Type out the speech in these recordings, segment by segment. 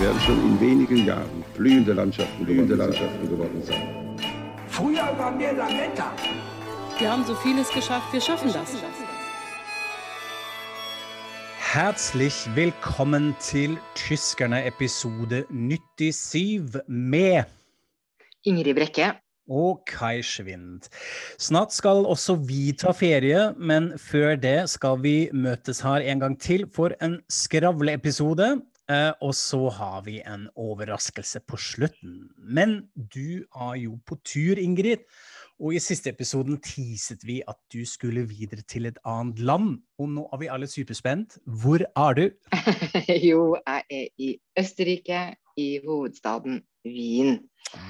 Werden schon in wenigen Jahren blühende Landschaften, blühende Landschaften geworden sein. Früher waren wir Lametta. Wir haben so vieles geschafft, wir schaffen das. Herzlich velkommen til Tyskerne episode 97 med Ingrid Brekke. og Kai Schwind. Snart skal også vi ta ferie, men før det skal vi møtes her en gang til for en skravleepisode. Eh, og så har vi en overraskelse på slutten. Men du er jo på tur, Ingrid. Og i siste episoden teaset vi at du skulle videre til et annet land. Og nå er vi alle superspent. Hvor er du? jo, jeg er i Østerrike, i hovedstaden Wien.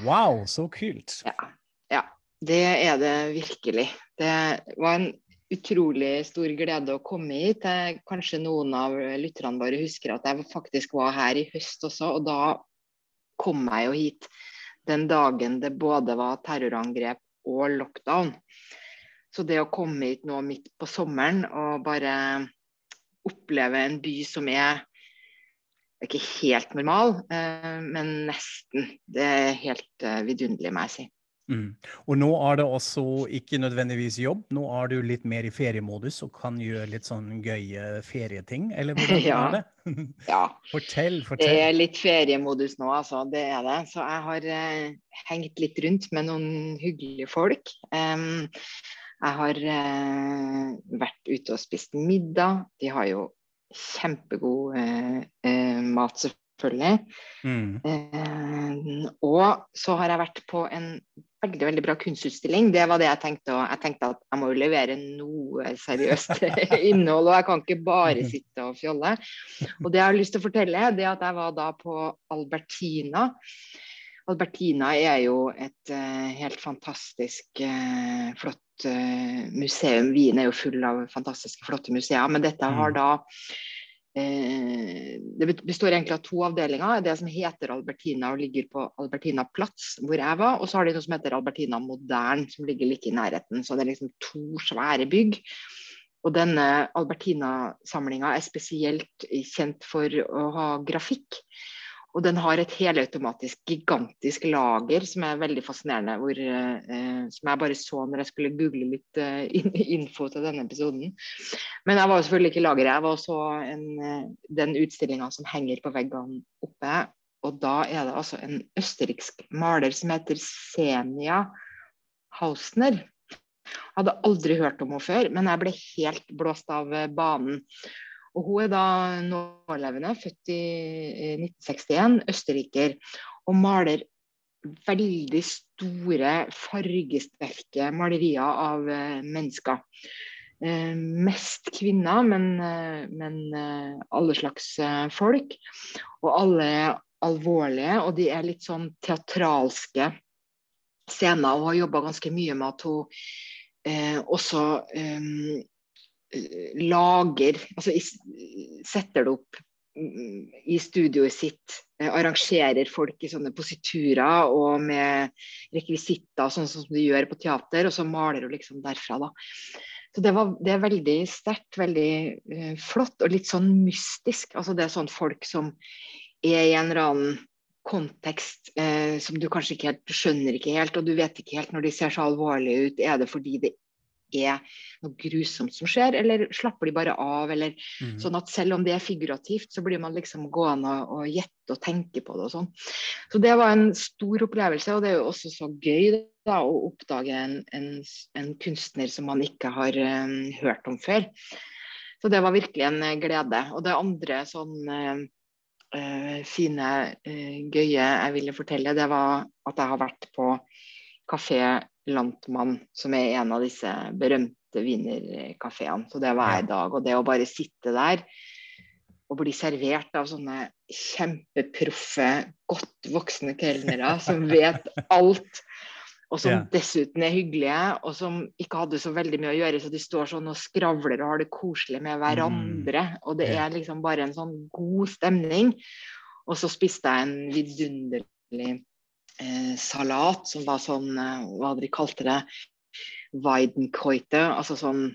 Wow, så kult. Ja, ja, det er det virkelig. Det var en utrolig stor glede å komme hit. Kanskje noen av lytterne våre husker at jeg faktisk var her i høst også, og da kom jeg jo hit den dagen det både var terrorangrep og lockdown. Så det å komme hit nå midt på sommeren og bare oppleve en by som er ikke helt normal, eh, men nesten. Det er helt eh, vidunderlig, må jeg si. Mm. Og nå er det også ikke nødvendigvis jobb, nå er du litt mer i feriemodus og kan gjøre litt sånn gøye ferieting, eller hvordan ja. er det? ja. Fortell, fortell. Det er litt feriemodus nå, altså. Det er det. Så jeg har eh, hengt litt rundt med noen hyggelige folk. Um, jeg har eh, vært ute og spist middag. De har jo kjempegod eh, eh, mat, selvfølgelig. Mm. Eh, og så har jeg vært på en veldig veldig bra kunstutstilling. Det var det jeg tenkte. Og jeg tenkte at jeg må jo levere noe seriøst innhold, og jeg kan ikke bare sitte og fjolle. Og det jeg har lyst til å fortelle, det er at jeg var da på Albertina. Albertina er jo et uh, helt fantastisk uh, flott uh, museum. Wien er jo full av fantastiske, flotte museer. Men dette har da Eh, det består egentlig av to avdelinger. Det som heter Albertina og ligger på Albertina Plats, hvor jeg var. Og så har de noe som heter Albertina Modern, som ligger like i nærheten. Så det er liksom to svære bygg. Og denne Albertina-samlinga er spesielt kjent for å ha grafikk. Og den har et helautomatisk gigantisk lager som er veldig fascinerende. Hvor, eh, som jeg bare så når jeg skulle google litt eh, info til denne episoden. Men jeg var jo selvfølgelig ikke i lageret. Jeg var også en, eh, den utstillinga som henger på veggene oppe. Og da er det altså en østerriksk maler som heter Senia Hausner. Jeg hadde aldri hørt om henne før, men jeg ble helt blåst av banen. Og hun er da nålevende, født i 1961, østerriker, og maler veldig store, fargesterke malerier av eh, mennesker. Eh, mest kvinner, men, eh, men eh, alle slags eh, folk. Og alle er alvorlige, og de er litt sånn teatralske scener. Hun har jobba ganske mye med at hun eh, også lager Altså setter det opp mm, i studioet sitt, arrangerer folk i sånne positurer og med rekvisitter, sånn som du gjør på teater, og så maler hun liksom derfra, da. Så det, var, det er veldig sterkt, veldig uh, flott og litt sånn mystisk. Altså det er sånn folk som er i en eller annen kontekst uh, som du kanskje ikke helt skjønner ikke helt, og du vet ikke helt når de ser så alvorlige ut, er det fordi det er noe grusomt som skjer, eller slapper de bare av? Eller, mm. Sånn at selv om det er figurativt, så blir man liksom gående og, gjette og tenke på det og sånn. Så det var en stor opplevelse, og det er jo også så gøy da, å oppdage en, en, en, kunstner som man ikke har um, hørt om før. Så det var virkelig en glede. Og det andre sånn uh, fine, uh, gøye jeg ville fortelle, det var at jeg har vært på kafé Lantmann, som er en av disse berømte wienerkafeene. Så det var jeg i dag. Og det å bare sitte der og bli servert av sånne kjempeproffe, godt voksne kelnere som vet alt. Og som dessuten er hyggelige, og som ikke hadde så veldig mye å gjøre. Så de står sånn og skravler og har det koselig med hverandre. Og det er liksom bare en sånn god stemning. Og så spiste jeg en vidunderlig eh, salat som var sånn, eh, hva hadde de kalte det, Weidenkoite, altså sånn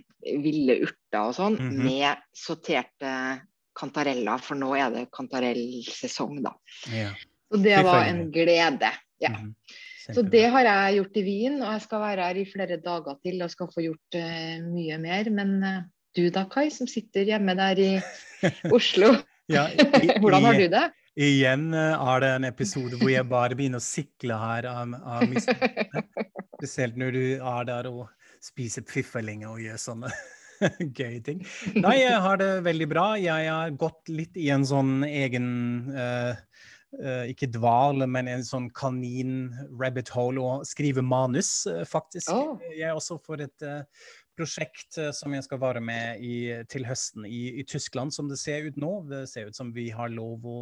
ville urter og sånn, Mhm. med sorterte kantareller, for nå er det kantarellsesong, da. Ja. Så det var en glede. Ja. Mhm. Så det har jeg gjort i Wien, og jeg skal være her i flere dager til og skal få gjort uh, mye mer. Men uh, du da, Kai, som sitter hjemme der i Oslo, Ja, i- hvordan har du det? Igjen eh, er det en episode hvor jeg bare begynner å sikle her av, av. Spesielt når du er der og spiser pfifferlinger og gjør sånne gøye ting. Nei, jeg har det veldig bra. Jeg har gått litt i en sånn egen uh, uh, Ikke dval, men en sånn kanin-rabbit hole og skrive manus, uh, faktisk. Oh. Jeg er også for et prosjekt eh, som jeg skal være med i til høsten i, i Tyskland, som det ser ut nå. Det ser ut som vi har lov å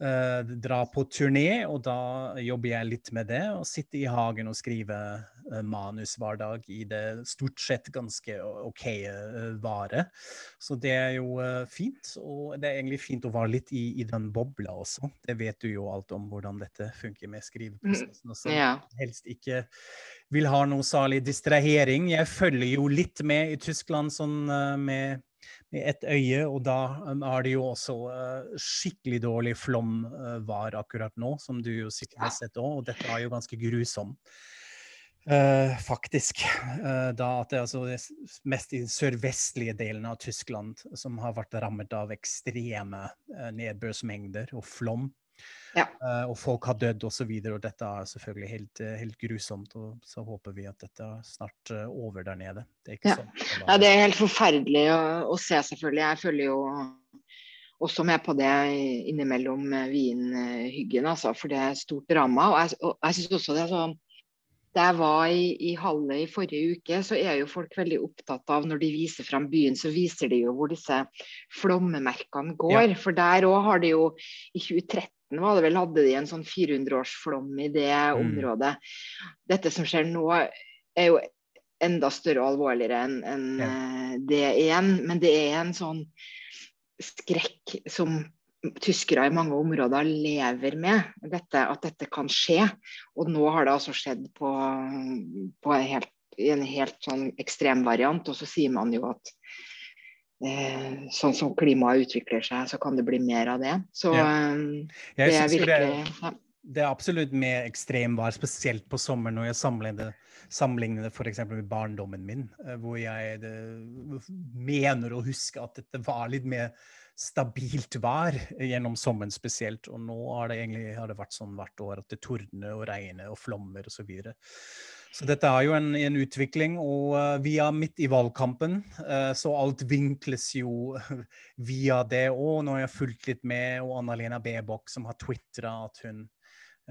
eh, dra på turné, og da jobber jeg litt med det. Og sitte i hagen og skrive eh, manus hver dag i det stort sett ganske OK uh, vare. Så det er jo eh, fint. Og det er egentlig fint å være litt i, i den bobla også. Det vet du jo alt om hvordan dette funker med skriveprosessen. Også. sånn Ja. helst ikke vil ha noe særlig distrahering. Jeg følger jo litt med i Tyskland sånn eh, med, med ett øye, og da har er det jo også eh, skikkelig dårlig flomvær akkurat nå, som du jo sikkert har sett òg, og dette er jo ganske grusomt. Uh, faktisk. Uh, da at det er altså mest i sørvestlige delen av Tyskland som har vært rammet av ekstreme uh, nedbørsmengder og flom. Ja. Eh, og folk har dødd osv. Og, så videre, og dette er selvfølgelig helt, eh, helt grusomt. Og så håper vi at dette er snart eh, over der nede. Det er ikke Ja. sånn. Ja, det er helt forferdelig å, å se, selvfølgelig. Jeg følger jo også med på det innimellom Wien-hyggen, altså, for det er stort drama. Og jeg, og jeg synes også det er sånn Da jeg var i, i Halle i forrige uke, så er jo folk veldig opptatt av når de viser fram byen, så viser de jo hvor disse flommemerkene går. For der òg har de jo I 2013 var det vel, hadde de en sånn 400-årsflom i det Mm. området. Dette som skjer nå, er jo enda større og alvorligere enn en, Ja. eh, det igjen. Men det er en sånn skrekk som tyskere i mange områder lever med. Dette, at dette kan skje. Og nå har det altså skjedd på, på en helt, i en helt sånn ekstrem variant. Og så sier man jo at sånn som klimaet utvikler seg, så kan det bli mer av det. Så Ja. eh, det er virkelig ja. det er absolutt mer ekstremvær, spesielt på sommeren når jeg sammenligner, det f.eks. med barndommen min, eh, hvor jeg det, mener å huske at dette var litt mer stabilt vær gjennom sommeren spesielt. Og nå har det egentlig har det vært sånn hvert år at det tordner og regner og flommer osv. Så, videre. Så dette er jo en, en utvikling, og uh, vi er midt i valgkampen, uh, så alt vinkles jo via det òg. Nå har jeg fulgt litt med, og Anna-Lena Baerbock som har tvitra at hun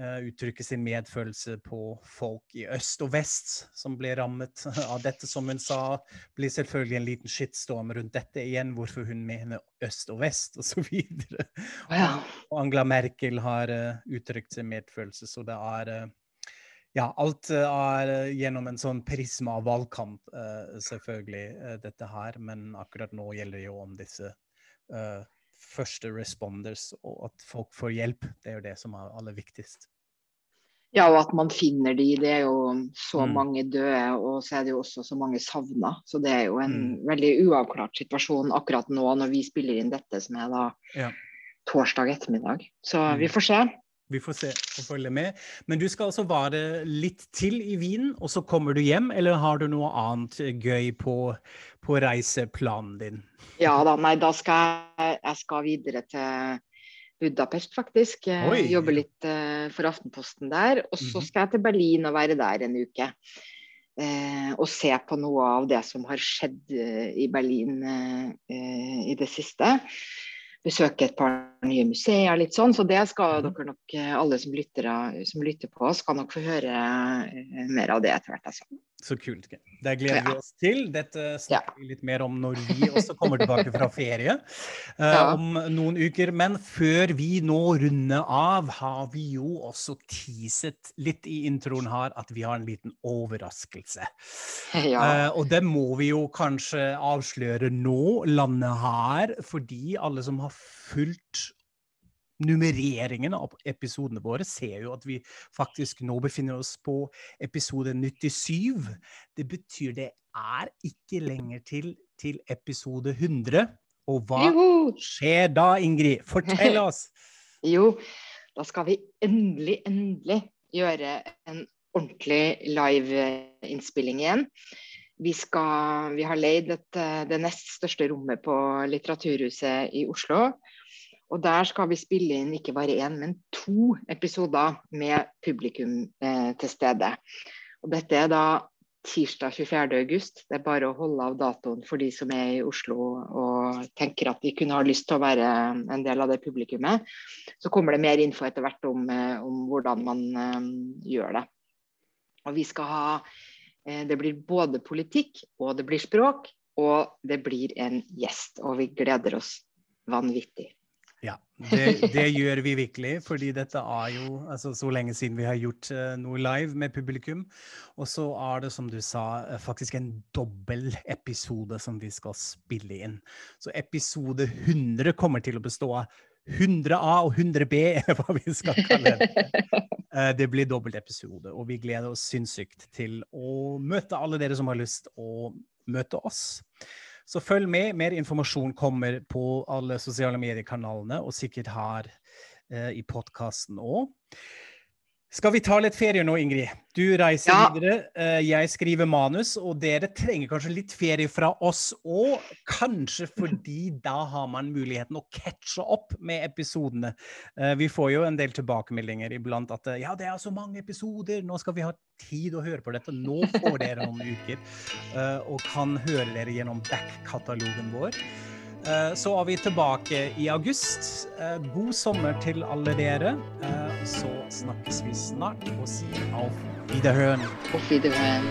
uh, uttrykker sin medfølelse på folk i øst og vest som ble rammet av dette. Som hun sa, blir selvfølgelig en liten shitstorm rundt dette igjen, hvorfor hun mener øst og vest osv. Ja. Og Angela Merkel har uh, uttrykt sin medfølelse, så det er eh, ja, alt eh, er eh, gjennom en sånn prisma av valgkamp, eh, selvfølgelig, dette her. Men akkurat nå gjelder det jo om disse uh, første responders, og at folk får hjelp. Det er jo det som er aller viktigst. Ja, og at man finner de. Det er jo så Mm. mange døde, og så er det jo også så mange savna. Så det er jo en Mm. veldig uavklart situasjon akkurat nå når vi spiller inn dette, som er da Ja. torsdag ettermiddag. Så Mm. vi får se. Vi får se og følge med. Men du skal altså vare litt til i Wien, og så kommer du hjem, eller har du noe annet gøy på, på reiseplanen din? Ja da, nei, da skal jeg, jeg skal videre til Budapest, faktisk. Eh, Oi. Jobbe litt uh, for Aftenposten der. Og så Mhm. skal jeg til Berlin og være der en uke. Uh, og se på noe av det som har skjedd uh, i Berlin i det siste. Besøke et par nye museer, litt sånn. Så det skal Mhm. dere nok, eh, alle som lytter, som lytter på, skal nok få høre eh, mer av det etter hvert. Altså. Så kult. Det gleder vi oss til. Dette snakker vi litt mer om når vi også kommer tilbake fra ferie uh, om noen uker. Men før vi nå runder av, har vi jo også teaset litt i introen her at vi har en liten overraskelse. Ja. Eh, og det må vi jo kanskje avsløre nå, landet her, fordi alle som har fulgt nummereringen av episodene våre, ser jo at vi faktisk nå befinner oss på episode 97. Det betyr det er ikke lenger til til episode 100. Og hva Joho! skjer da, Ingrid? Fortell oss! Jo, da skal vi endelig, endelig gjøre en ordentlig live-innspilling igjen. Vi, skal, vi har leid et, det nest største rommet på Litteraturhuset i Oslo. Og der skal vi spille inn ikke bare én, men to episoder med publikum eh, til stede. Og dette er da tirsdag 24. august. Det er bare å holde av datoen for de som er i Oslo og tenker at de kunne ha lyst til å være en del av det publikummet. Så kommer det mer info etter hvert om, eh, om hvordan man eh, gjør det. Og vi skal ha eh, Det blir både politikk, og det blir språk, og det blir en gjest. Og vi gleder oss vanvittig. Det, det gjør vi virkelig, fordi dette er jo altså, så lenge siden vi har gjort uh, noe live med publikum. Og så er det, som du sa, eh, faktisk en dobbel episode som vi skal spille inn. Så episode 100 kommer til å bestå av 100A og 100B, er hva vi skal kalle det. Uh, Det blir dobbelt episode, og vi gleder oss sinnssykt til å møte alle dere som har lyst å møte oss. Så følg med. Mer informasjon kommer på alle sosiale mediekanalene, og sikkert her eh, i podkasten òg. Skal vi ta litt ferie nå, Ingrid? Du reiser Ja. videre, eh, jeg skriver manus, og dere trenger kanskje litt ferie fra oss òg. Kanskje fordi da har man muligheten å catche opp med episodene. Eh, vi får jo en del tilbakemeldinger iblant at eh, ja, det er så mange episoder, nå skal vi ha tid å høre på dette. Nå får dere noen uker og kan høre dere gjennom back-katalogen vår. Eh, Så er vi tilbake i august. Eh, God sommer til alle dere. Eh, Så snakkes vi snart og sier auf Wiederhören. Auf Wiederhören.